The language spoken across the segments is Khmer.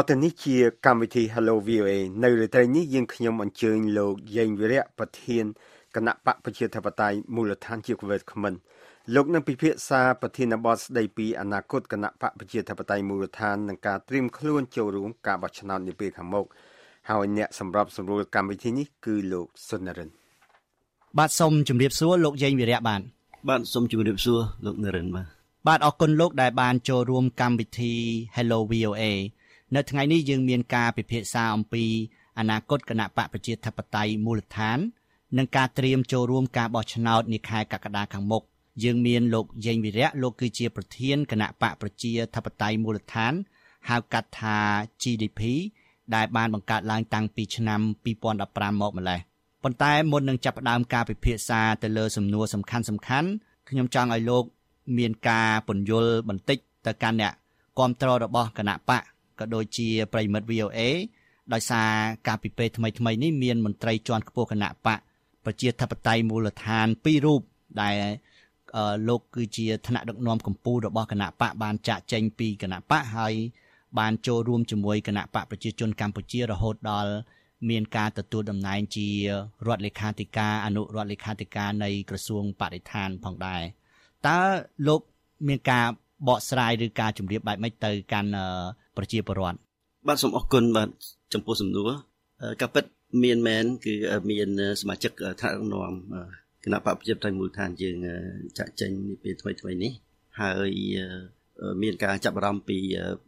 តទៅនេះជាកម្មវិធី Hello VOA នៅរាត្រីនេះយើងខ្ញុំអញ្ជើញលោកយេងវិរៈប្រធានគណៈបកប្រជាធិបតេយ្យមូលដ្ឋានជាគវេតខមិនលោកនឹងពិភាក្សាប្រធានបទស្ដីពីអនាគតគណៈបកប្រជាធិបតេយ្យមូលដ្ឋាននិងការត្រៀមខ្លួនចូលរួមការបោះឆ្នោតនាពេលខាងមុខហើយអ្នកសម្របសម្រួលកម្មវិធីនេះគឺលោកសុនរិនបាទសូមជម្រាបសួរលោកយេងវិរៈបាទបាទសូមជម្រាបសួរលោកនរិនបាទបាទអរគុណលោកដែលបានចូលរួមកម្មវិធី Hello VOA នៅថ្ងៃនេះយើងមានការពិភាក្សាអំពីអនាគតគណៈបកប្រជាធិបតេយ្យមូលដ្ឋាន និងការត្រៀមចូលរួមការបោះឆ្នោតនាខែកក្កដាខាងមុខយើងមានលោកយេងវិរៈលោកគឺជាប្រធានគណៈបកប្រជាធិបតេយ្យមូលដ្ឋានហៅកាត់ថា GDP ដែលបានបង្កើតឡើងតាំងពីឆ្នាំ2015មកម្លេះប៉ុន្តែមុននឹងចាប់ផ្ដើមការពិភាក្សាទៅលើសំណួរសំខាន់សំខាន់ខ្ញុំចង់ឲ្យលោក មានការពន្យល់បន្តិចទៅកាន់អ្នកគ្រប់គ្រងរបស់គណៈបក ក៏ដូចជាប្រិមិត្ត VOA ដោយសារការពិពេថ្មីថ្មីនេះមានមន្ត្រីជាន់ខ្ពស់គណៈបកប្រជាធិបតេយ្យមូលដ្ឋាន2រូបដែលលោកគឺជាថ្នាក់ដឹកនាំកម្ពុជារបស់គណៈបកបានចាក់ចែងពីគណៈបកហើយបានចូលរួមជាមួយគណៈបកប្រជាជនកម្ពុជារហូតដល់មានការទទួលតំណែងជារដ្ឋលេខាធិការអនុរដ្ឋលេខាធិការនៃក្រសួងបរិស្ថានផងដែរតើលោកមានការបកស្រាយឬការជម្រាបបែបម៉េចទៅកាន់ ប្រជាពលរដ្ឋបាទសូមអរគុណបាទចំពោះសំណួរកាពិតមានមែនគឺមានសមាជិកថ្នាក់ដឹកនាំគណៈបព្វជិបតៃមូលដ្ឋានយើងចាក់ចេញពេលថ្មីថ្មីនេះហើយមានការចាប់អារម្មណ៍ពី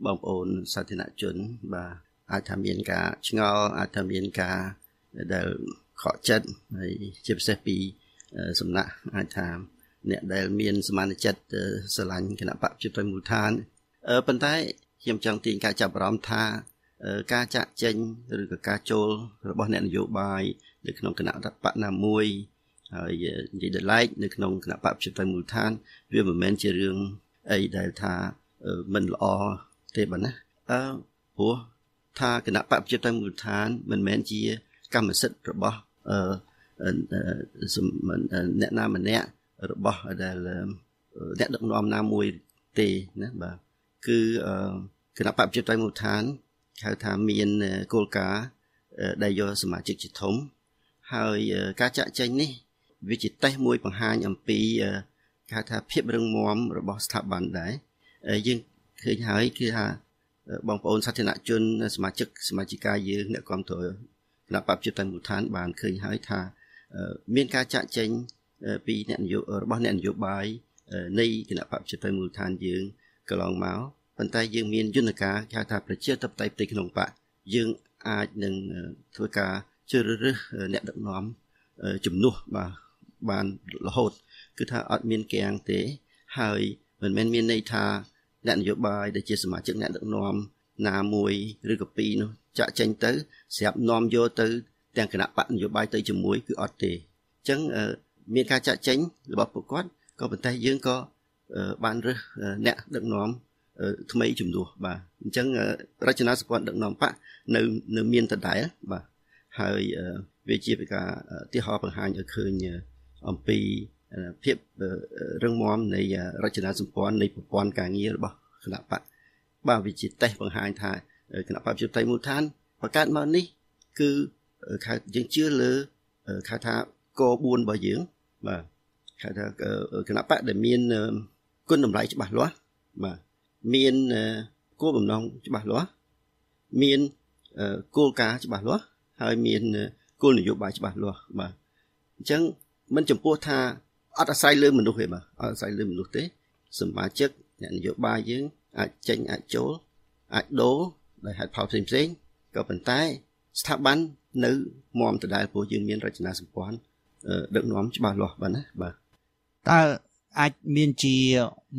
បងប្អូនសាធារណជនបាទអាចថាមានការឆ្ងល់អាចថាមានការដែលខកចិត្តហើយជាពិសេសពីសំណាក់អាចថាអ្នកដែលមានសមានចិត្តស្រឡាញ់គណៈបព្វជិបតៃមូលដ្ឋានប៉ុន្តែ ខ្ញុំចង់ទាញការចាប់អារម្មណ៍ថា ការចាក់ចេញឬក៏ការចូលរបស់អ្នកនយោបាយនៅក្នុងគណៈបកណាមួយហើយនិយាយដល់ឡែកនៅក្នុងគណៈបកប្រជាធិបតេយ្យមូលដ្ឋាន វាមិនមែនជារឿងអីដែលថាមិនល្អទេបាទណាអឺព្រោះថាគណៈបកប្រជាធិបតេយ្យមូលដ្ឋាន មិនមែនជាកម្មសិទ្ធិរបស់អឺអ្នកណាម្នាក់របស់ដែលអ្នកដឹកនាំណាមួយទេណាបាទគឺ គណៈបកប្រជាធិបតេយ្យមូលដ្ឋានហៅថាមានគោលការណ៍ដែលយកសមាជិកជាធំ ហើយការចាក់ចែងនេះវាជាតេស្តមួយបង្ហាញអំពីគេហៅថាភាពរឹងមាំរបស់ស្ថាប័នដែរយើងឃើញហើយគឺថាបងប្អូនសាធារណជន សមាជិកសមាជិកាយើងអ្នកគ្រប់គ្រងគណៈបព្វជិតមូលដ្ឋានបានឃើញហើយថាមានការចាក់ចែងពីអ្នកនយោរបស់អ្នកនយោបាយនៃគណៈបព្វជិតមូលដ្ឋានយើងកន្លងមក ប៉ុន្តែយើងមានយន្តការគេហៅថាប្រជាធិបតេយ្យផ្ទៃក្នុងបកយើងអាចនឹងធ្វើការជ្រើសរើសអ្នកដឹកនាំជំនួសបាទបានរហូត គឺថាអត់មានគាំងទេ ហើយមិនមែនមានន័យថាអ្នកនយោបាយដែលជាសមាជិកអ្នកដឹកនាំណាមួយឬក៏ពីរនោះចាក់ចេញទៅស្រាប់នាំយកទៅ ទាំងគណៈបកនយោបាយទៅជាមួយគឺអត់ទេអញ្ចឹងមានការចាក់ចេញរបស់ពួកគាត់ក៏ប៉ុន្តែយើងក៏បានរើសអ្នកដឹកនាំ ថ្មីជំនួសបាទអញ្ចឹងរចនាសម្ព័ន្ធដឹកនាំបកនៅនៅមានដដែលបាទហើយវាជាការទីហោបង្ហាញឲ្យឃើញអំពីភាពរឹងមាំនៃរចនាសម្ព័ន្ធនៃប្រព័ន្ធការងាររបស់គណៈបកបាទវាជាតេស្តបង្ហាញថាគណៈបកប្រជាធិបតេយ្យមូលដ្ឋានបង្កើតមកនេះគឺខៅយើងជឿលើខៅថាក4របស់យើងបាទខៅថាគណៈបកដែលមានគុណតម្លៃច្បាស់លាស់បាទ មានគោលបំណងច្បាស់លាស់មានគោលការណ៍ច្បាស់លាស់ហើយមានគោលនយោបាយច្បាស់លាស់បាទអញ្ចឹងមិនចំពោះថាអត់អាស្រ័យលើមនុស្សទេបាទអត់អាស្រ័យលើមនុស្សទេ សមាជិកអ្នកនយោបាយយើងអាចចេញអាចចូលអាចដូរដោយហេតុផលផ្សេងផ្សេងក៏ប៉ុន្តែ ស្ថាប័ននៅមមដដែលព្រោះយើងមានរចនាសម្ព័ន្ធដឹកនាំច្បាស់លាស់បាទណាបាទតើ អាចមានជា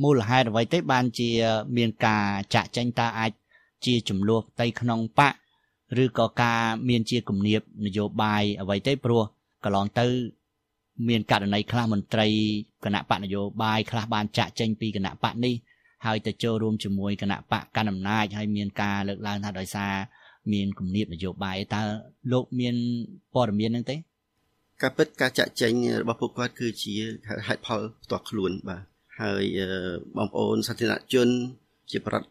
មូលហេតុអ្វីទេបានជាមានការចាក់ចែងតើអាចជាចំនួនផ្ទៃក្នុងបកឬក៏ការមានជាគំនាបនយោបាយអ្វីទេព្រោះកន្លងទៅ មានករណីខ្លះមន្ត្រីគណៈបកនយោបាយខ្លះបានចាក់ចេញពីគណៈបកនេះហើយទៅចូលរួមជាមួយគណៈបកកណ្ដាលអំណាចហើយមានការលើកឡើងថាដោយសារមានគំនាបនយោបាយតើលោកមានព័ត៌មានហ្នឹងទេ ការពិតការចាក់ចែងរបស់ពួកគាត់គឺជាហេតុផលផ្ទាល់ខ្លួនបាទហើយបងប្អូនសាធារណជនជាប្រដ្ឋ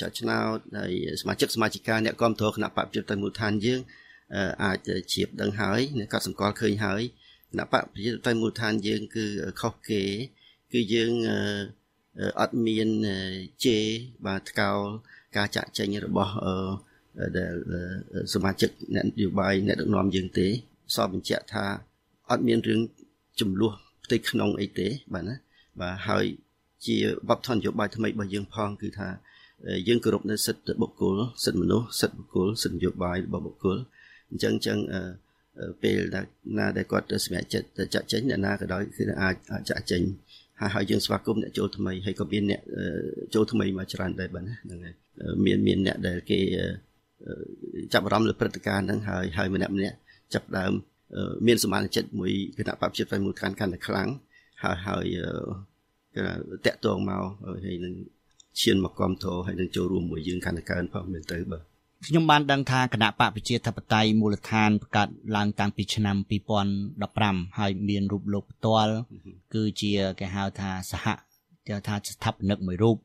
ចាត់ឆ្នោតហើយសមាជិកសមាជិកាអ្នកគ្រប់គ្រងគណៈបព្វជិតទៅមូលដ្ឋានយើងអាចជ្រាបដឹងហើយក៏សម្គាល់ឃើញហើយគណៈបព្វជិតទៅមូលដ្ឋានយើងគឺខុសគេ គឺយើងអត់មានជេបាទថ្កោលការចាក់ចេញរបស់ដែលសមាជិកអ្នកនយោបាយអ្នកដឹកនាំយើងទេសបបញ្ជាក់ថា អត់មានរឿងចំនួនផ្ទៃក្នុងអីទេបាទណាបាទហើយជាវប្បធម៌នយោបាយថ្មីរបស់យើងផងគឺថាយើងគោរពនៅសិទ្ធិបុគ្គលសិទ្ធិមនុស្សសិទ្ធិបុគ្គលសិទ្ធិនយោបាយរបស់បុគ្គលអញ្ចឹងអញ្ចឹងពេលណាដែលគាត់សម្រេចចិត្តចាក់ចេញអ្នកណាក៏ដោយគឺអាចចាក់ចេញហើយហើយយើងស្វាគមន៍អ្នកចូលថ្មីហើយក៏មានអ្នកចូលថ្មីមកច្រើនដែរបាទហ្នឹងហើយមានមានអ្នកដែលគេចាប់អារម្មណ៍លើព្រឹត្តិការណ៍ហ្នឹងហើយហើយម្នាក់ម្នាក់ចាប់ដើម មានសមានចិត្តមួយគណៈបព្វជិតទៅមូលដ្ឋានកាន់តែខ្លាំងហើយហើយគេតាក់ទងមកហើយនឹងឈានមកគ្រប់គ្រងហើយនឹងចូលរួមមួយយើងកាន់តែកើនផងមែនទៅបាទខ្ញុំបានដឹងថាគណៈបកប្រជាធិបតេយ្យមូលដ្ឋានបង្កើតឡើងតាំងពីឆ្នាំ2015ហើយមានរូបលោកផ្ទាល់គឺជាគេហៅថាសហគេថាស្ថាបនិកមួយរូប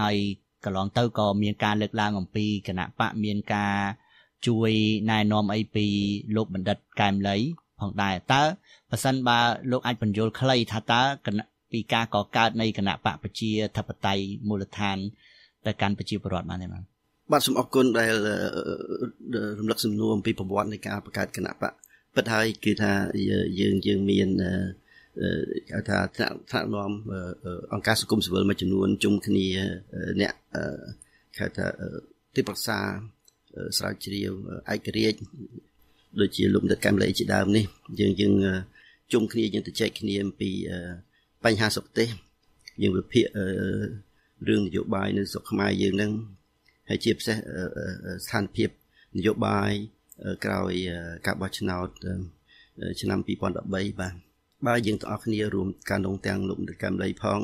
ហើយកន្លងទៅក៏មានការលើកឡើងអំពីគណៈបកមានការ ជួយណែនាំអីពីលោកបណ្ឌិតកែមលីផងដែរតើប៉ះសិនបើលោកអាចបញ្យល់ខ្លីថាតើគណៈពីការកកើតនៃគណៈបកប្រជាធិបតេយ្យមូលដ្ឋានទៅកាន់ប្រជាពលរដ្ឋបានទេបាទបាទសូមអរគុណដែលរំលឹកសំណួរអំពីប្រវត្តិនៃការបង្កើតគណៈបកពិតហើយគឺថាយើងយើងមានគេថាថ្នាក់ថ្នាក់នាំអង្គការសង្គមស៊ីវិលមួយចំនួនជុំគ្នាអ្នកគេថាទីប្រឹក្សា ស្រាវជ្រាវឯករាជ្យដូចជាលោកដិតកម្មលេជាដើមនេះយើងយើងជុំគ្នាយើងទៅចែកគ្នាអំពីបញ្ហាសុខទេសយើងវិភាគរឿងនយោបាយនៅស្រុកខ្មែរយើងនឹងហើយជាពិសេសស្ថានភាពនយោបាយក្រោយការបោះឆ្នោតឆ្នាំ2013បាទបើយើងទាំងអស់គ្នារួមការនងទាំងលោកមន្ត្រីកម្មលីផង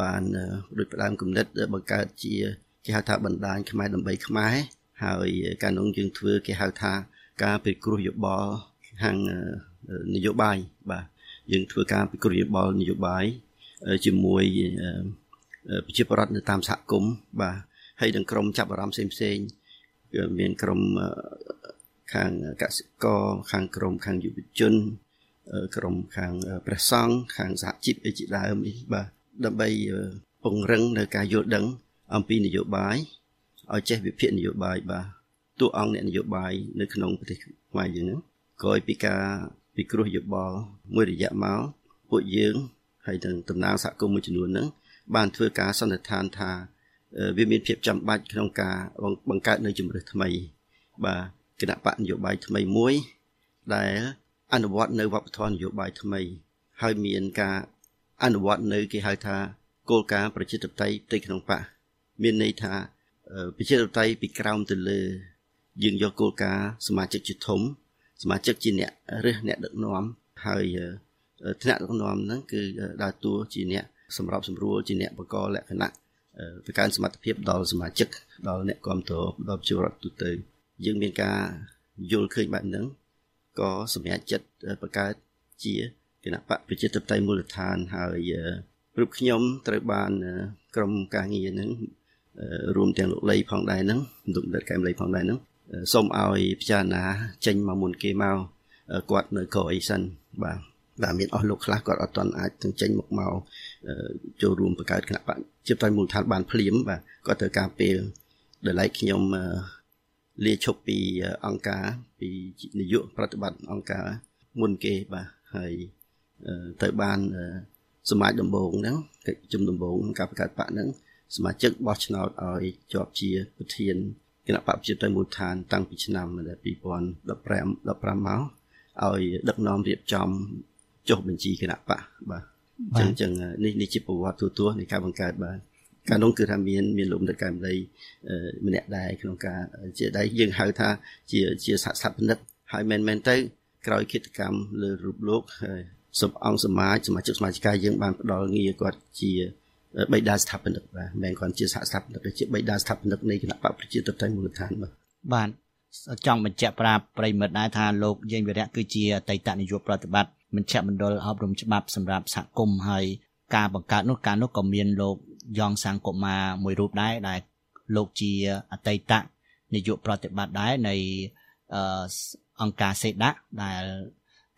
បានដូចផ្ដើមគំនិតបង្កើតជាគេហៅថាបណ្ដាញខ្មែរដើម្បីខ្មែរ ហើយការនងយើងធ្វើគេហៅថាការពិគ្រោះយោបល់ខាងនយោបាយបាទយើងធ្វើការពិគ្រោះយោបល់នយោបាយជាមួយប្រជាពលរដ្ឋនៅតាមសហគមន៍បាទហើយនឹងក្រុមចាប់អារម្មណ៍ផ្សេងផ្សេងគឺមានក្រុមខាងកសិករខាងក្រុមខាងយុវជនក្រុមខាងព្រះសង្ឃខាងសហជីពអីជាដើមនេះបាទដើម្បីពង្រឹងនៅការយល់ដឹងអំពីនយោបាយ ឲ្យចេះវិភាគនយោបាយបាទតួអង្គអ្នកនយោបាយនៅក្នុងប្រទេសខ្មែរយើងហ្នឹងក្រោយពីការពិគ្រោះយោបល់មួយរយៈមកពួកយើងហើយទាំងតំណាងសហគមន៍មួយចំនួនហ្នឹងបានធ្វើការសន្និដ្ឋានថាវាមានភាពចាំបាច់ក្នុងការបង្កើតនៅជំរើសថ្មី បាទគណៈបកនយោបាយថ្មីមួយ ដែលអនុវត្តនៅវប្បធម៌នយោបាយថ្មី ហើយមានការអនុវត្តនៅគេហៅថាគោលការណ៍ប្រជាធិបតេយ្យផ្ទៃក្នុងបកមានន័យថា ប្រជាធិបតេយ្យពីក្រោមទៅលើ យើងយកគោលការណ៍សមាជិកជាធំ សមាជិកជាអ្នករើសអ្នកដឹកនាំហើយថ្នាក់ដឹកនាំហ្នឹងគឺដើរតួជាអ្នកសម្របសម្រួលជាអ្នកបកលលក្ខណៈបង្កើនសមត្ថភាពដល់សមាជិកដល់អ្នកគ្រប់គ្រងដល់ប្រជាពលរដ្ឋទូទៅយើងមានការយល់ឃើញបែបហ្នឹងក៏សម្រេចចិត្តបង្កើតជាគណៈបកប្រជាធិបតេយ្យមូលដ្ឋានហើយរូបខ្ញុំត្រូវបាន ក្រុមការងារហ្នឹង រួមទាំងលោកលីផងដែរហ្នឹងលោកដិតកែមលីផងដែរហ្នឹងសូមឲ្យពិចារណាចេញមកមុនគេមកគាត់នៅកោអីសិនបាទបាទមានអស់លោកខ្លះគាត់អត់ទាន់អាចទាំងចេញមកមកចូលរួមបង្កើតគណៈបកជាផ្ទៃមូលដ្ឋានបានភ្លាមបាទគាត់ត្រូវការពេលដែលឡែកខ្ញុំលាឈប់ពីអង្គការពីនាយកប្រតិបត្តិអង្គការមុនគេបាទហើយទៅបានសមាជដំបងហ្នឹងកិច្ចជំដំបងការបង្កើតបកហ្នឹង សមាជិកបោះឆ្នោតឲ្យជាប់ជាប្រធានគណៈបកប្រជាទៅមូលដ្ឋានតាំងពីឆ្នាំ2015 15មកឲ្យដឹកនាំរៀបចំចុះបញ្ជីគណៈបកបាទអញ្ចឹងនេះនេះជាប្រវត្តិទូទៅនៃការបង្កើតបាទការនោះគឺថាមានមានលោកដឹកកម្មលីម្នាក់ដែរក្នុងការជាដៃយើងហៅថាជាជាសហស្ថាបនិកហើយមែនមែនទៅក្រោយគិតកម្មលើរូបលោកសុបអង្គសមាជសមាជិកសមាជិកាយើងបានផ្ដល់ងារគាត់ជា បៃតាស្ថាបនិកបាទមិនគាត់ជាសហស្ថាបនិកជាបៃតាស្ថាបនិកនៃគណៈបកប្រជាធិបតេយ្យមូលដ្ឋានបាទបាទចង់បញ្ជាក់ប្រាប់ប្រិមិត្តដែរថាលោកយើងវិរៈគឺជាអតីតនាយកប្រតិបត្តិមជ្ឈមណ្ឌលអប់រំច្បាប់សម្រាប់សហគមន៍ហើយការបង្កើតនោះការនោះក៏មានលោកយ៉ងសង្គមាមួយរូបដែរដែលលោកជាអតីតនាយកប្រតិបត្តិដែរនៃអង្គការសេដាក់ដែល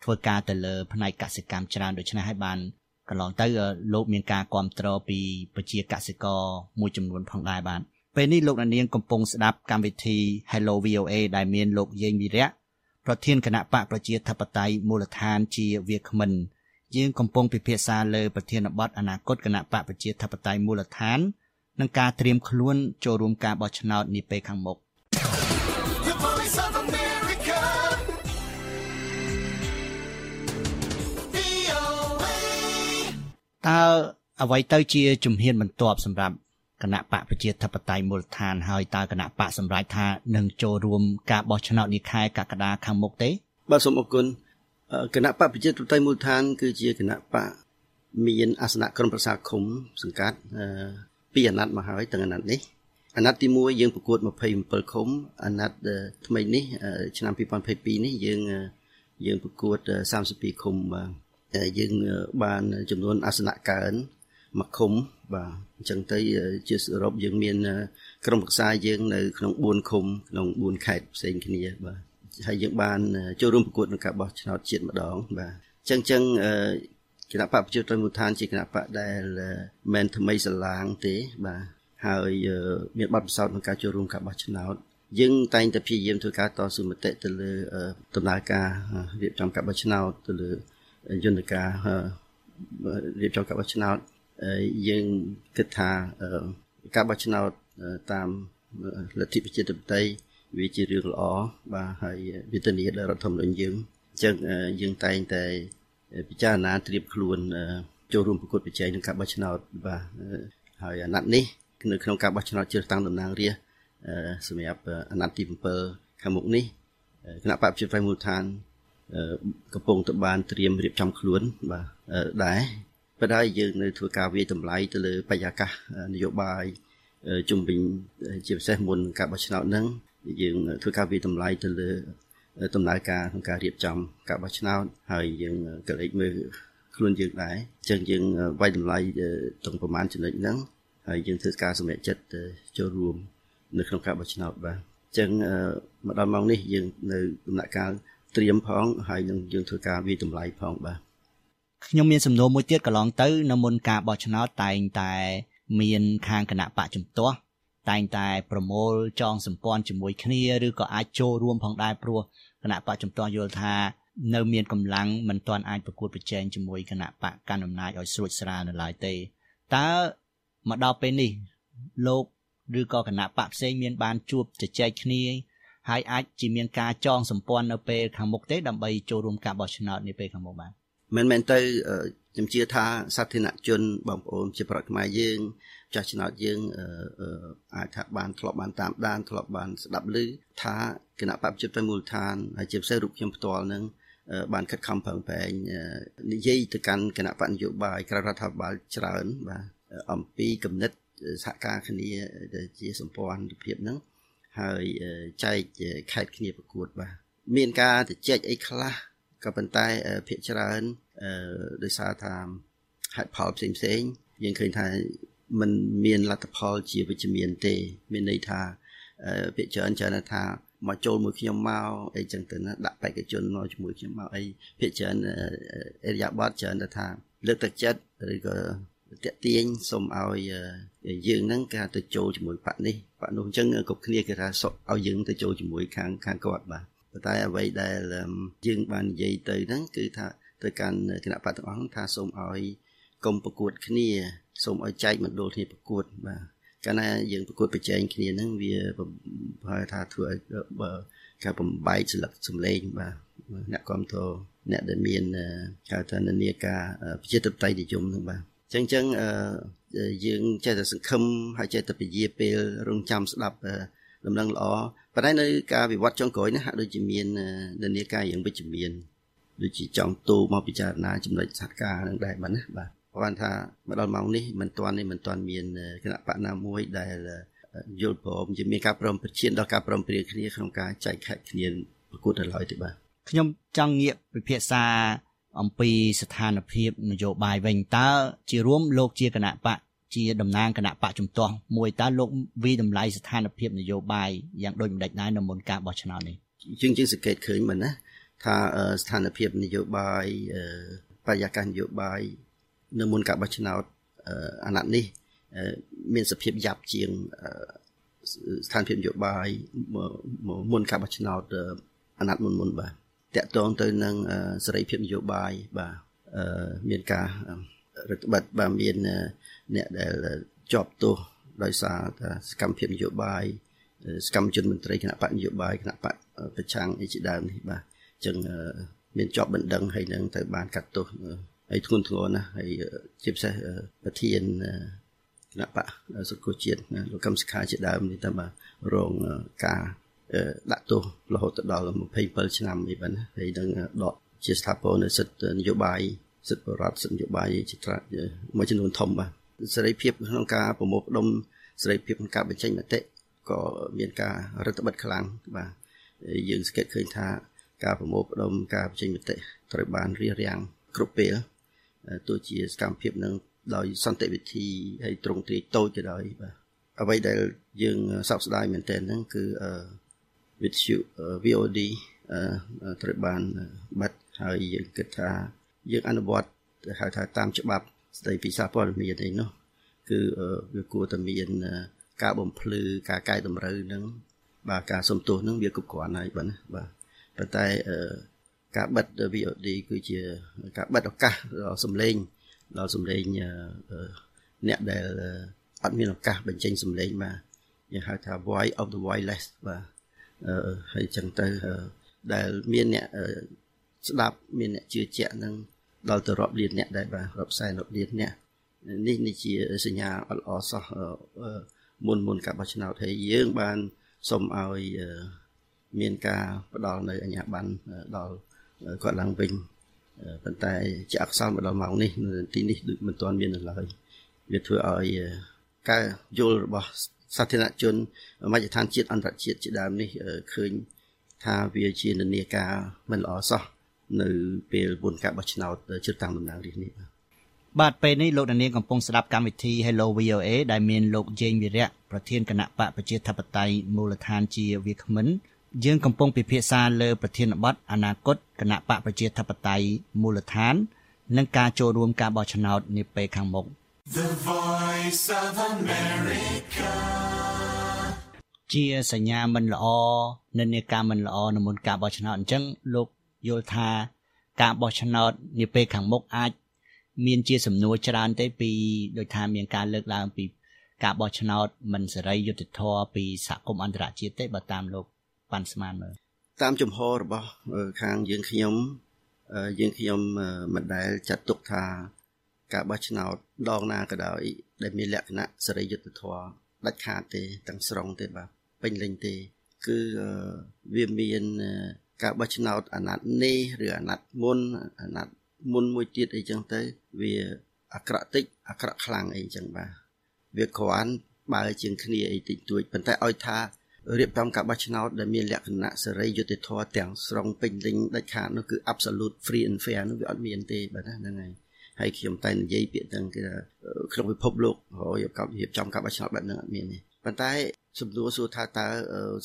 ធ្វើការទៅលើផ្នែកកសិកម្មច្រើនដូច្នេះហើយបាន កន្លងទៅលោកមានការគ្រប់គ្រងពីប្រជាកសិករមួយចំនួនផងដែរបាទពេលនេះលោកនាងកំពុងស្ដាប់កម្មវិធី Hello VOA ដែលមានលោកយេងវិរៈប្រធានគណៈបកប្រជាធិបតេយ្យមូលដ្ឋានជាវាគ្មិនយើងកំពុងពិភាក្សាលើប្រធានបទអនាគតគណៈបកប្រជាធិបតេយ្យមូលដ្ឋាននិងការត្រៀមខ្លួនចូលរួមការបោះឆ្នោតនាពេលខាងមុខ តើអ្វីទៅជាជំហានបន្ទាប់សម្រាប់គណៈបកប្រជាធិបតេយ្យមូលដ្ឋានហើយតើគណៈបកសម្រេចថានឹងចូលរួមការបោះឆ្នោតនាខែកក្កដាខាងមុខទេបាទសូមអរគុណគណៈបកប្រជាធិបតេយ្យមូលដ្ឋាន គឺជាគណៈបកមានអាសនៈក្រុមប្រឹក្សាឃុំសង្កាត់ពីអាណត្តិមកហើយទាំងអាណត្តិនេះអាណត្តិទី1យើងប្រកួត27ឃុំអាណត្តិថ្មីនេះឆ្នាំ2022នេះយើងយើងប្រកួត32ឃុំ យើងបានចំនួនអាសនៈកើនមួយឃុំបាទអញ្ចឹងទៅជាសរុបយើងមាន ក្រុមប្រឹក្សាយើងនៅក្នុង4ឃុំក្នុង4ខេត្តផ្សេងគ្នាបាទហើយយើងបានចូលរួមប្រកួតក្នុងការបោះឆ្នោតជាតិម្ដង បាទអញ្ចឹងអញ្ចឹងគណៈបកប្រជាជនមូលដ្ឋានជាគណៈបកដែលមិនថ្មីស្រឡាងទេបាទហើយមានបទពិសោធន៍ក្នុងការចូលរួមការបោះឆ្នោតយើងតែងតែព្យាយាមធ្វើការតស៊ូមតិទៅលើដំណើរការរៀបចំការបោះឆ្នោតទៅលើ យន្តការរៀបចំការបោះឆ្នោតយើងគិតថាការបោះឆ្នោតតាមលទ្ធិប្រជាធិបតេយ្យវាជារឿងល្អបាទហើយវាធានាដល់រដ្ឋធម្មនុញ្ញយើងអញ្ចឹងយើងតែងតែពិចារណាត្រៀមខ្លួនចូលរួមប្រកួតប្រជែងក្នុងការបោះឆ្នោតបាទហើយអាណត្តិនេះនៅក្នុងការបោះឆ្នោតជ្រើសតាំងតំណាងរាស្ត្រសម្រាប់អាណត្តិទី7ខាងមុខនេះគណៈបព្វជិតមូលដ្ឋាន កំពុងទៅបានត្រៀមរៀបចំខ្លួនបាទដែរប៉ុន្តែយើងនៅធ្វើការវាយតម្លៃទៅលើបរិយាកាសនយោបាយជំវិញជាពិសេសមុនការបោះឆ្នោតហ្នឹងយើងធ្វើការវាយតម្លៃទៅលើដំណើរការក្នុងការរៀបចំការបោះឆ្នោតហើយយើងក៏លេចមើលខ្លួនយើងដែរអញ្ចឹងយើងវាយតម្លៃត្រង់ប្រមាណចំណុចហ្នឹងហើយយើងធ្វើការសម្រេចចិត្តចូលរួម នៅក្នុងការបោះឆ្នោតបាទអញ្ចឹងមកដល់ម៉ោងនេះយើងនៅដំណាក់កាល ត្រៀមផងហើយនឹងយើងធ្វើការវាយតម្លៃផងបាទខ្ញុំមានសំណួរមួយទៀតកន្លងទៅនៅមុនការបោះឆ្នោតតែងតែ មានខាងគណៈបកជំទាស់តែងតែប្រមូលចងសម្ព័ន្ធជាមួយគ្នាឬក៏អាចចូលរួមផងដែរព្រោះគណៈបកជំទាស់យល់ថានៅមានកម្លាំងមិនទាន់អាចប្រកួតប្រជែងជាមួយគណៈបកកាន់អំណាចឲ្យស្រួចស្រាលនៅឡើយទេតើមកដល់ពេលនេះលោកឬក៏គណៈបកផ្សេងមានបានជួបជជែកគ្នា ហើយអាចជាមានការចងសម្ព័ន្ធនៅពេលខាងមុខទេដើម្បីចូលរួមការបោះឆ្នោតនាពេលខាងមុខបាទមិនមែនទៅខ្ញុំជឿថាសាធារណជនបងប្អូនជាប្រដ្ឋខ្មែរយើងចាស់ឆ្នោតយើងអាចថាបានធ្លាប់បានតាមដានធ្លាប់បានស្ដាប់ឮថាគណៈបព្វជិតទៅមូលដ្ឋានហើយជាពិសេសរូបខ្ញុំផ្ទាល់នឹងបានខិតខំប្រឹងប្រែងនិយាយទៅកាន់គណៈបកនយោបាយក្រៅរដ្ឋាភិបាលច្រើនបាទអំពីគំនិតសហការគ្នាជាសម្ព័ន្ធភាពហ្នឹង ហើយចែកខេតគ្នាប្រកួតបាទមានការទៅចែកអីខ្លះក៏ប៉ុន្តែភាគច្រើនដោយសារថាហេតុផលផ្សេងផ្សេងយើងឃើញថាมันមានលទ្ធផលជាវិជ្ជមានទេ មានន័យថាភាគច្រើនច្រើនថាមកចូលមួយខ្ញុំមកអីចឹងទៅណាដាក់បេក្ខជនមកជាមួយខ្ញុំមកអីភាគច្រើនអេរិយាប័តច្រើនថាលើកទឹកចិត្តឬក៏ តាក់ទាញសូមឲ្យយើងហ្នឹងគេទៅចូលជាមួយបកនេះបកនោះអញ្ចឹងគ្រប់គ្នាគេថាសុកឲ្យយើងទៅចូលជាមួយខាងខាងគាត់បាទប៉ុន្តែអ្វីដែលយើងបាននិយាយទៅហ្នឹងគឺថាទៅកាន់គណៈបកទាំងអស់ថាសូមឲ្យកុំប្រកួតគ្នាសូមឲ្យចែកមណ្ឌលគ្នាប្រកួតបាទកាលណាយើងប្រកួតប្រជែងគ្នាហ្នឹងវាប្រហែលថាធ្វើឲ្យការបំបែកស្លឹកសម្លេងបាទអ្នកគ្រប់គ្រងអ្នកដែលមានហៅថានានាការប្រជាធិបតេយ្យនិយមហ្នឹងបាទ ចឹងចឹងយើងចេះតែសង្ឃឹមហើយចេះតែពជាពេលរងចាំស្ដាប់ដំណឹងល្អប៉ុន្តែនៅការវិវត្តចុងក្រោយនេះហាក់ដូចជាមាននានាការយ៉ាងវិជ្ជមានដូចជាចង់ទូមកពិចារណាចំណុចសហការនឹងដែរបាទណាបាទព្រោះថាមកដល់ម៉ោងនេះមិនទាន់នេះមិនទាន់មានគណៈបកណាមួយដែលយល់ព្រមជាមានការព្រមប្រជៀនដល់ការព្រមព្រៀងគ្នាក្នុងការចែកខែកគ្នាប្រកួតដល់ហើយទេបាទខ្ញុំចង់ងាកពិភាក្សា អំពីស្ថានភាពនយោបាយវិញតើជារួមលោកជាគណៈបកជាតំណាងគណៈបកជំទាស់មួយតើលោកវិតម្លៃស្ថានភាពនយោបាយយ៉ាងដូចម្ដេចដែរនៅមុនការបោះឆ្នោតនេះជាងជាងសង្កេតឃើញមិនណាថាស្ថានភាពនយោបាយបរិយាកាសនយោបាយនៅមុនការបោះឆ្នោតអាណត្តិនេះមានសភាពយ៉ាប់ជាងស្ថានភាពនយោបាយមុនការបោះឆ្នោតអាណត្តិមុនមុនបាទ តកតងទៅនឹងសេរីភាពនយោបាយបាទមានការរដ្ឋបတ်បាទមានអ្នកដែលជាប់ទោសដោយសារថាសកម្មភាពនយោបាយសកម្មជនមន្ត្រីគណៈបកនយោបាយគណៈបកប្រឆាំងអីជាដើមនេះបាទអញ្ចឹងមានជាប់បណ្ដឹងហើយនឹងទៅបានកាត់ទោសហើយធ្ងន់ធ្ងរណាស់ហើយជាពិសេសប្រធានគណៈបកសុខជាតិលោកកឹមសុខាជាដើមនេះតែបាទរងការ ដាក់ទោសរហូតដល់27ឆ្នាំនេះបាទហើយនឹងដកជាស្ថាពរនៅសិទ្ធិនយោបាយសិទ្ធិបរដ្ឋសិទ្ធិនយោបាយជាច្រើនមួយចំនួនធំបាទសេរីភាពក្នុងការប្រមូលផ្ដុំសេរីភាពក្នុងការបញ្ចេញមតិក៏មានការរដ្ឋបិទខ្លាំងបាទយើងសង្កេតឃើញថាការប្រមូលផ្ដុំការបញ្ចេញមតិត្រូវបានរៀបរៀងគ្រប់ពេលទោះជាសកម្មភាពនឹងដោយសន្តិវិធីហើយត្រង់ទ្រាយតូចក៏ដោយបាទអ្វីដែលយើងសោកស្ដាយមែនទែនហ្នឹងគឺ វិទ្យុ VOD ត្រូវបានបិទហើយយើងគិតថាយើងអនុវត្តហៅថាតាមច្បាប់ស្ដីពីសារព័ត៌មានអីនោះគឺវាគួរតែមាន ការបំភ្លឺការកែតម្រូវនឹងបាទការសំទោសនឹងវាគ្រប់គ្រាន់ហើយបាទណាបាទប៉ុន្តែការបិទ VOD គឺជា ការបិទឱកាសដល់សម្លេងដល់សម្លេងអ្នកដែលអត់មានឱកាសបញ្ចេញសម្លេងបាទយើងហៅថា voice of the voiceless បាទ ហើយចឹងទៅដែលមានអ្នកស្ដាប់មានអ្នកជឿជាក់នឹងដល់ទៅរាប់លានអ្នកដែរបាទរាប់សែនរាប់លានអ្នកនេះនេះជាសញ្ញាអត់ល្អសោះមុនមុនការបោះឆ្នោតហើយយើងបានសូមឲ្យមានការផ្ដល់នៅអញ្ញាប័ណ្ណដល់គាត់ឡើងវិញប៉ុន្តែជាអក្សរមកដល់ម៉ោងនេះទីនេះដូចមិនទាន់មាននៅឡើយវាធ្វើឲ្យការយល់របស់ សាធារណជនមជ្ឈដ្ឋានជាតិអន្តរជាតិជាដើមនេះឃើញថាវាជានានាការមិនល្អសោះនៅពេលមុនការបោះឆ្នោតជិតតាមតំណាងរាស្ត្រនេះបាទពេលនេះលោកនាងកំពុងស្ដាប់កម្មវិធី Hello VOA ដែលមានលោកជេងវិរៈប្រធានគណៈបកប្រជាធិបតេយ្យមូលដ្ឋានជាវាគ្មិនយើងកំពុងពិភាក្សាលើប្រធានបទអនាគតគណៈបកប្រជាធិបតេយ្យមូលដ្ឋាន និងការចូលរួមការបោះឆ្នោតនាពេលខាងមុខ The Voice of America ជាសញ្ញាមិនល្អនិន្នាការមិនល្អនៅមុនការបោះឆ្នោតអញ្ចឹងលោកយល់ថាការបោះឆ្នោតនាពេលខាងមុខអាចមានជាសំណួរច្រើនទេពីដូចថាមានការលើកឡើងពីការបោះឆ្នោតមិនសេរីយុត្តិធម៌ពីសហគមន៍អន្តរជាតិទេបើតាមលោកប៉ាន់ស្មានមើលតាមចំហរបស់ខាងយើងខ្ញុំយើងខ្ញុំមិនដែលចាត់ទុកថាការបោះឆ្នោត ដងណាក៏ដោយដែលមានលក្ខណៈសេរីយុត្តិធម៌ដាច់ខាតទេទាំងស្រុងទេបាទពេញលេញទេ គឺវាមានការបោះឆ្នោតអាណត្តិនេះឬអាណត្តិមុនអាណត្តិមុនមួយទៀតអីចឹងទៅ វាអាក្រក់តិចអាក្រក់ខ្លាំងអីចឹងបាទវាគ្រាន់បើជាងគ្នាអីតិចតួចប៉ុន្តែឲ្យថារៀបចំការបោះឆ្នោតដែលមានលក្ខណៈសេរីយុត្តិធម៌ទាំងស្រុងពេញលេញដាច់ខាតនោះគឺ absolute free and fair នោះវាអត់មានទេបាទហ្នឹងហើយ ហើយខ្ញុំតែនិយាយពាក្យហ្នឹងគឺក្នុងពិភពលោកហើយកប់រៀបចំការបោះឆ្នោតបែបហ្នឹងអត់មានទេប៉ុន្តែសំណួរសួរថាតើ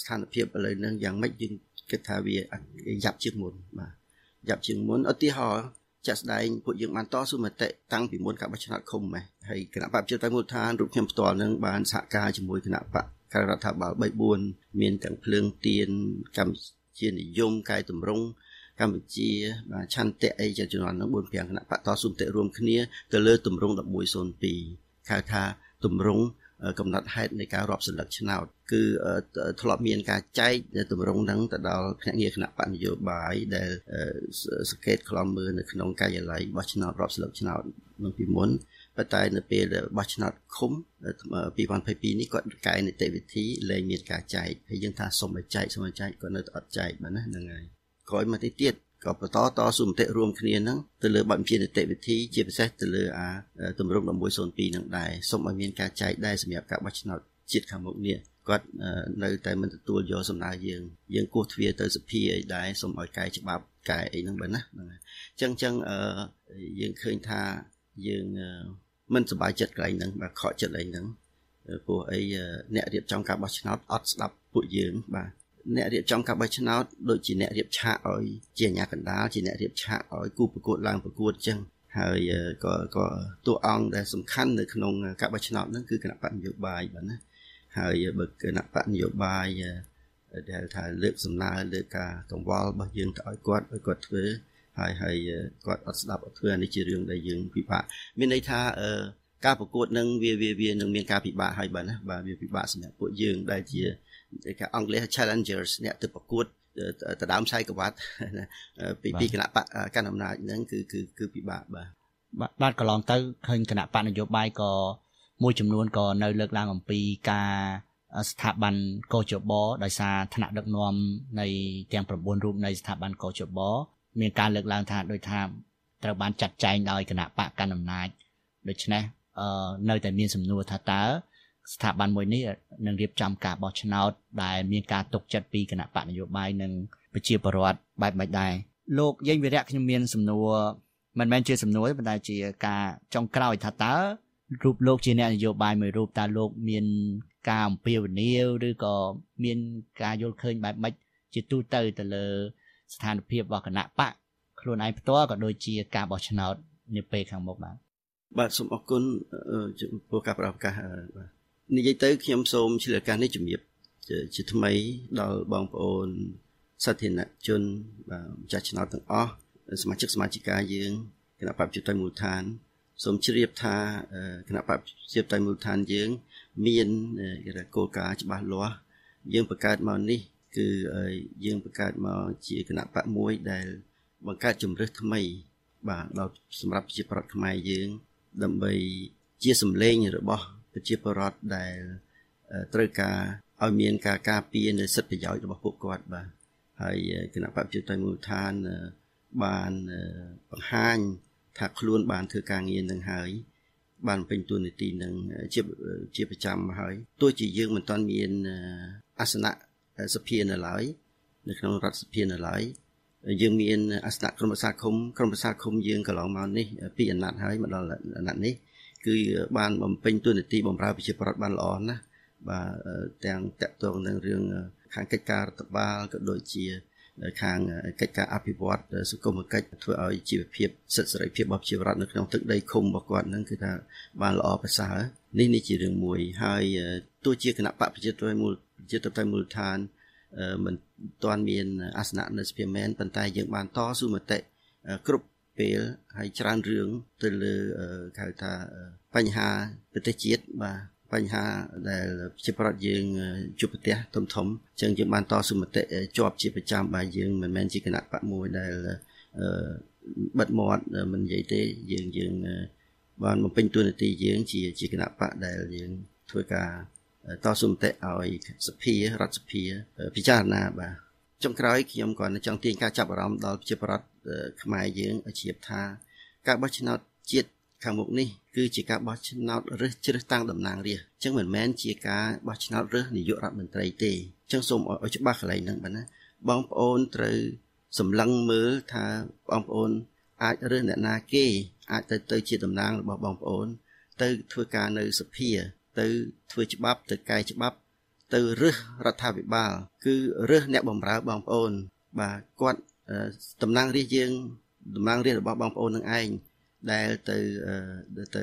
ស្ថានភាពឥឡូវហ្នឹងយ៉ាងម៉េចយើងគិតថាវាយ៉ាប់ជាងមុនបាទយ៉ាប់ជាងមុនឧទាហរណ៍ចាក់ស្ដែងពួកយើងបានតស៊ូមតិតាំងពីមុនការបោះឆ្នោតឃុំម៉េះហើយគណៈបព្វជិតតែមូលដ្ឋានរូបខ្ញុំផ្ទាល់នឹងបានសហការជាមួយគណៈបកក្រៅរដ្ឋាភិបាល3 4មានទាំងភ្លើងទៀនកម្ពុជានិយមកែតម្រង់ កម្ពុជាបាទឆន្ទៈអីជាជំនាន់នឹង4 5គណៈបកតស៊ូមតិរួមគ្នាទៅលើទម្រង់1102ហៅថាទម្រង់កំណត់ហេតុនៃការរាប់សន្លឹកឆ្នោតគឺធ្លាប់មានការចែកទម្រង់ហ្នឹងទៅដល់ភ្នាក់ងារគណៈបកនយោបាយដែលសង្កេតខ្លំមើលនៅក្នុងការិយាល័យបោះឆ្នោតរាប់សន្លឹកឆ្នោតនៅពីមុនប៉ុន្តែនៅពេលបោះឆ្នោតឃុំ2022នេះគាត់កែនីតិវិធីលែងមានការចែកហើយយើងថាសុំឲ្យចែកសុំឲ្យចែកគាត់នៅតែអត់ចែកបាទណាហ្នឹងហើយ ក្រោយមកទីទៀតក៏បន្តតស៊ូមតិរួមគ្នាហ្នឹងទៅលើបែបជានីតិវិធីជាពិសេសទៅលើអាទម្រង់1102ហ្នឹងដែរសូមឲ្យមានការចែកដែរសម្រាប់ការបោះឆ្នោតជាតិខាងមុខនេះគាត់នៅតែមិនទទួលយកសំណើយើងយើងគោះទ្វារទៅសភាអីដែរសូមឲ្យកែច្បាប់កែអីហ្នឹងបើណាហ្នឹងហើយអញ្ចឹងអញ្ចឹងយើងឃើញថាយើងមមិនសប្បាយចិត្តកន្លែងហ្នឹងបាទខកចិត្តកន្លែងហ្នឹងព្រោះអីអ្នករៀបចំការបោះឆ្នោតអត់ស្ដាប់ពួកយើងបាទ អ្នករៀបចំការបោះឆ្នោតដូចជាអ្នករៀបឆាកឲ្យជាអាញាកណ្ដាលជាអ្នករៀបឆាកឲ្យគូប្រកួតឡើងប្រកួតអញ្ចឹងហើយក៏ក៏តួអង្គដែលសំខាន់នៅក្នុងការបោះឆ្នោតហ្នឹងគឺគណៈបកនយោបាយបាទណាហើយបើគណៈបកនយោបាយដែលថាលើកសំណើលើការកង្វល់របស់យើងទៅឲ្យគាត់ឲ្យគាត់ធ្វើហើយហើយគាត់អត់ស្ដាប់អត់ធ្វើនេះជារឿងដែលយើងពិបាកមានន័យថាការប្រកួតនឹងវាវាវានឹងមានការពិបាកហើយបាទណាបាទវាពិបាកសម្រាប់ពួកយើងដែលជា ការអង់គ្លេស challengers អ្នកទៅប្រកួតទៅដើមខ្សែក្រវ៉ាត់ពីពីគណៈបកកណ្ដាលអំណាចហ្នឹងគឺគឺគឺពិបាកបាទបាទកន្លងទៅឃើញគណៈបកនយោបាយក៏មួយចំនួនក៏នៅលើកឡើងអំពីការស្ថាប័នកោជបដោយសារឋានៈដឹកនាំនៃទាំង9រូបនៃស្ថាប័នកោជបមានការលើកឡើងថាដោយថាត្រូវបានចាត់ចែងដោយគណៈបកកណ្ដាលអំណាចដូច្នេះនៅតែមានសំណួរថាតើ ស្ថាប័នមួយនេះនឹងរៀបចំការបោះឆ្នោតដែលមានការទុកចិត្តពីគណៈបកនយោបាយនិងប្រជាពលរដ្ឋបែបម៉េចដែរលោកយេងវិរៈខ្ញុំមានសំណួរមិនមែនជាសំណួរទេប៉ុន្តែជាការចុងក្រោយថាតើរូបលោកជាអ្នកនយោបាយមួយរូបតើលោកមានការអំពាវនាវឬក៏មានការយល់ឃើញបែបម៉េចជាទូទៅទៅលើស្ថានភាពរបស់គណៈបកខ្លួនឯងផ្ទាល់ក៏ដូចជាការបោះឆ្នោតនាពេលខាងមុខបាទបាទសូមអរគុណចំពោះការប្រកាសបាទ និយាយទៅខ្ញុំសូមឆ្លៀតឱកាសនេះជំរាបជាថ្មីដល់បងប្អូនសាធារណជនបាទម្ចាស់ឆ្នោតទាំងអស់សមាជិកសមាជិកាយើងគណៈបព្វជិតមូលដ្ឋានសូមជ្រាបថាគណៈបព្វជិតមូលដ្ឋានយើង មានគេថាគោលការណ៍ច្បាស់លាស់យើងបង្កើតមកនេះ គឺយើងបង្កើតមកជាគណៈបកមួយដែល បង្កើតជំរើសថ្មី បាទដល់សម្រាប់ប្រជាប្រដ្ឋខ្មែរយើង ដើម្បីជាសម្លេងរបស់ ប្រជាពលរដ្ឋដែលត្រូវការឲ្យមានការការពារនៅសិទ្ធិប្រយោជន៍របស់ពួកគាត់បាទហើយគណៈបព្វជិតមូលដ្ឋានបានបង្ហាញថាខ្លួនបានធ្វើការងារនឹងហើយបានពេញតួនាទីនឹងជាជាប្រចាំហើយទោះជាយើងមិនទាន់មានអាសនៈសភានៅឡើយនៅក្នុងរដ្ឋសភានៅឡើយយើងមានអាសនៈក្រុមប្រឹក្សាឃុំក្រុមប្រឹក្សាឃុំយើងកន្លងមកនេះពីអាណត្តិហើយមកដល់អាណត្តិនេះ គឺបានបំពេញតួនាទីបម្រើប្រជាពលរដ្ឋបានល្អណាស់បាទទាំងតកតងនឹងរឿងខាងកិច្ចការរដ្ឋបាលក៏ដូចជាខាងកិច្ចការអភិវឌ្ឍសង្គមគិច្ចធ្វើឲ្យជីវភាពសិទ្ធិសេរីភាពរបស់ប្រជាពលរដ្ឋនៅក្នុងទឹកដីឃុំរបស់គាត់ហ្នឹងគឺថាបានល្អប្រសើរនេះនេះជារឿងមួយហើយទោះជាគណៈបកប្រជាធិបតេយ្យមូលប្រជាធិបតេយ្យមូលដ្ឋានមិនទាន់មានអាសនៈនៅសភាមែនប៉ុន្តែយើងបានតស៊ូមតិគ្រប់ ពេលហើយច្រើនរឿងទៅលើគេហៅថាបញ្ហាប្រទេសជាតិបាទបញ្ហាដែលជាប្រដ្ឋយើងជួបប្រទេសធំធំអញ្ចឹងយើងបានតស៊ូមតិជាប់ជាប្រចាំបាទយើងមិនមែនជាគណៈបកមួយដែលបិទមាត់មិននិយាយទេយើងយើងបានបំពេញតួនាទីយើងជាជាគណៈបកដែលយើងធ្វើការតស៊ូមតិឲ្យសភារដ្ឋសភាពិចារណាបាទ ចុងក្រោយខ្ញុំក៏ចង់ទាញការចាប់អារម្មណ៍ដល់ប្រជាពលរដ្ឋខ្មែរយើងឲ្យជ្រាបថា ការបោះឆ្នោតជាតិខាងមុខនេះគឺជាការបោះឆ្នោតរើសជ្រើសតាំងតំណាងរាស្ត្រអញ្ចឹងមិនមែនជាការបោះឆ្នោតរើសនាយករដ្ឋមន្ត្រីទេអញ្ចឹងសូមឲ្យច្បាស់កន្លែងហ្នឹងបាទណាបងប្អូនត្រូវសម្លឹងមើលថាបងប្អូន អាចរើសអ្នកណាគេអាចទៅទៅជាតំណាងរបស់បងប្អូន ទៅធ្វើការនៅសភា ទៅធ្វើច្បាប់ទៅកែច្បាប់ ទៅរើសរដ្ឋាភិបាល គឺរើសអ្នកបម្រើបងប្អូន បាទគាត់តំណាងរាស្ត្រយើងតំណាងរាស្ត្ររបស់បងប្អូននឹងឯងដែលទៅទៅ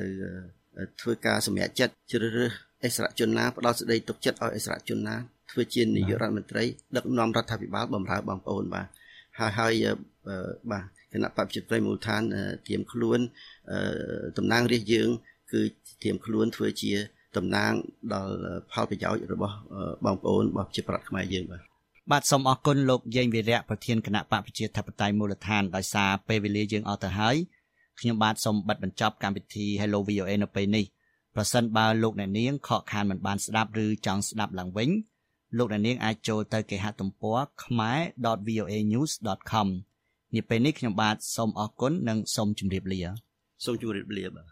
ធ្វើការសម្រេចចិត្តជ្រើសរើសអិសរាជជនណាផ្ដល់សេចក្តីទុកចិត្តឲ្យអិសរាជជនណាធ្វើជានាយករដ្ឋមន្ត្រីដឹកនាំរដ្ឋាភិបាលបម្រើបងប្អូនបាទហើយហើយបាទគណៈបព្វជិតមូលដ្ឋានធៀមខ្លួនតំណាងរាស្ត្រយើង គឺធៀមខ្លួនធ្វើជា តំណាងដល់ផលប្រយោជន៍របស់បងប្អូនរបស់ជាប្រដ្ឋខ្មែរយើងបាទបាទសូមអរគុណលោកយេងវីរៈប្រធានគណៈបកប្រជាធិបតេយ្យមូលដ្ឋានដោយសារពេលវេលាយើងអស់ទៅហើយខ្ញុំបាទសូមបិទបញ្ចប់កម្មវិធី Hello VOA នៅពេលនេះប្រសិនបើលោកអ្នកនាងខកខានមិនបានស្ដាប់ឬចង់ស្ដាប់ឡើងវិញលោកអ្នកនាងអាចចូលទៅគេហទំព័រ khmer.voanews.com នាពេលនេះខ្ញុំបាទសូមអរគុណនិងសូមជម្រាបលាសូមជម្រាបលាបាទ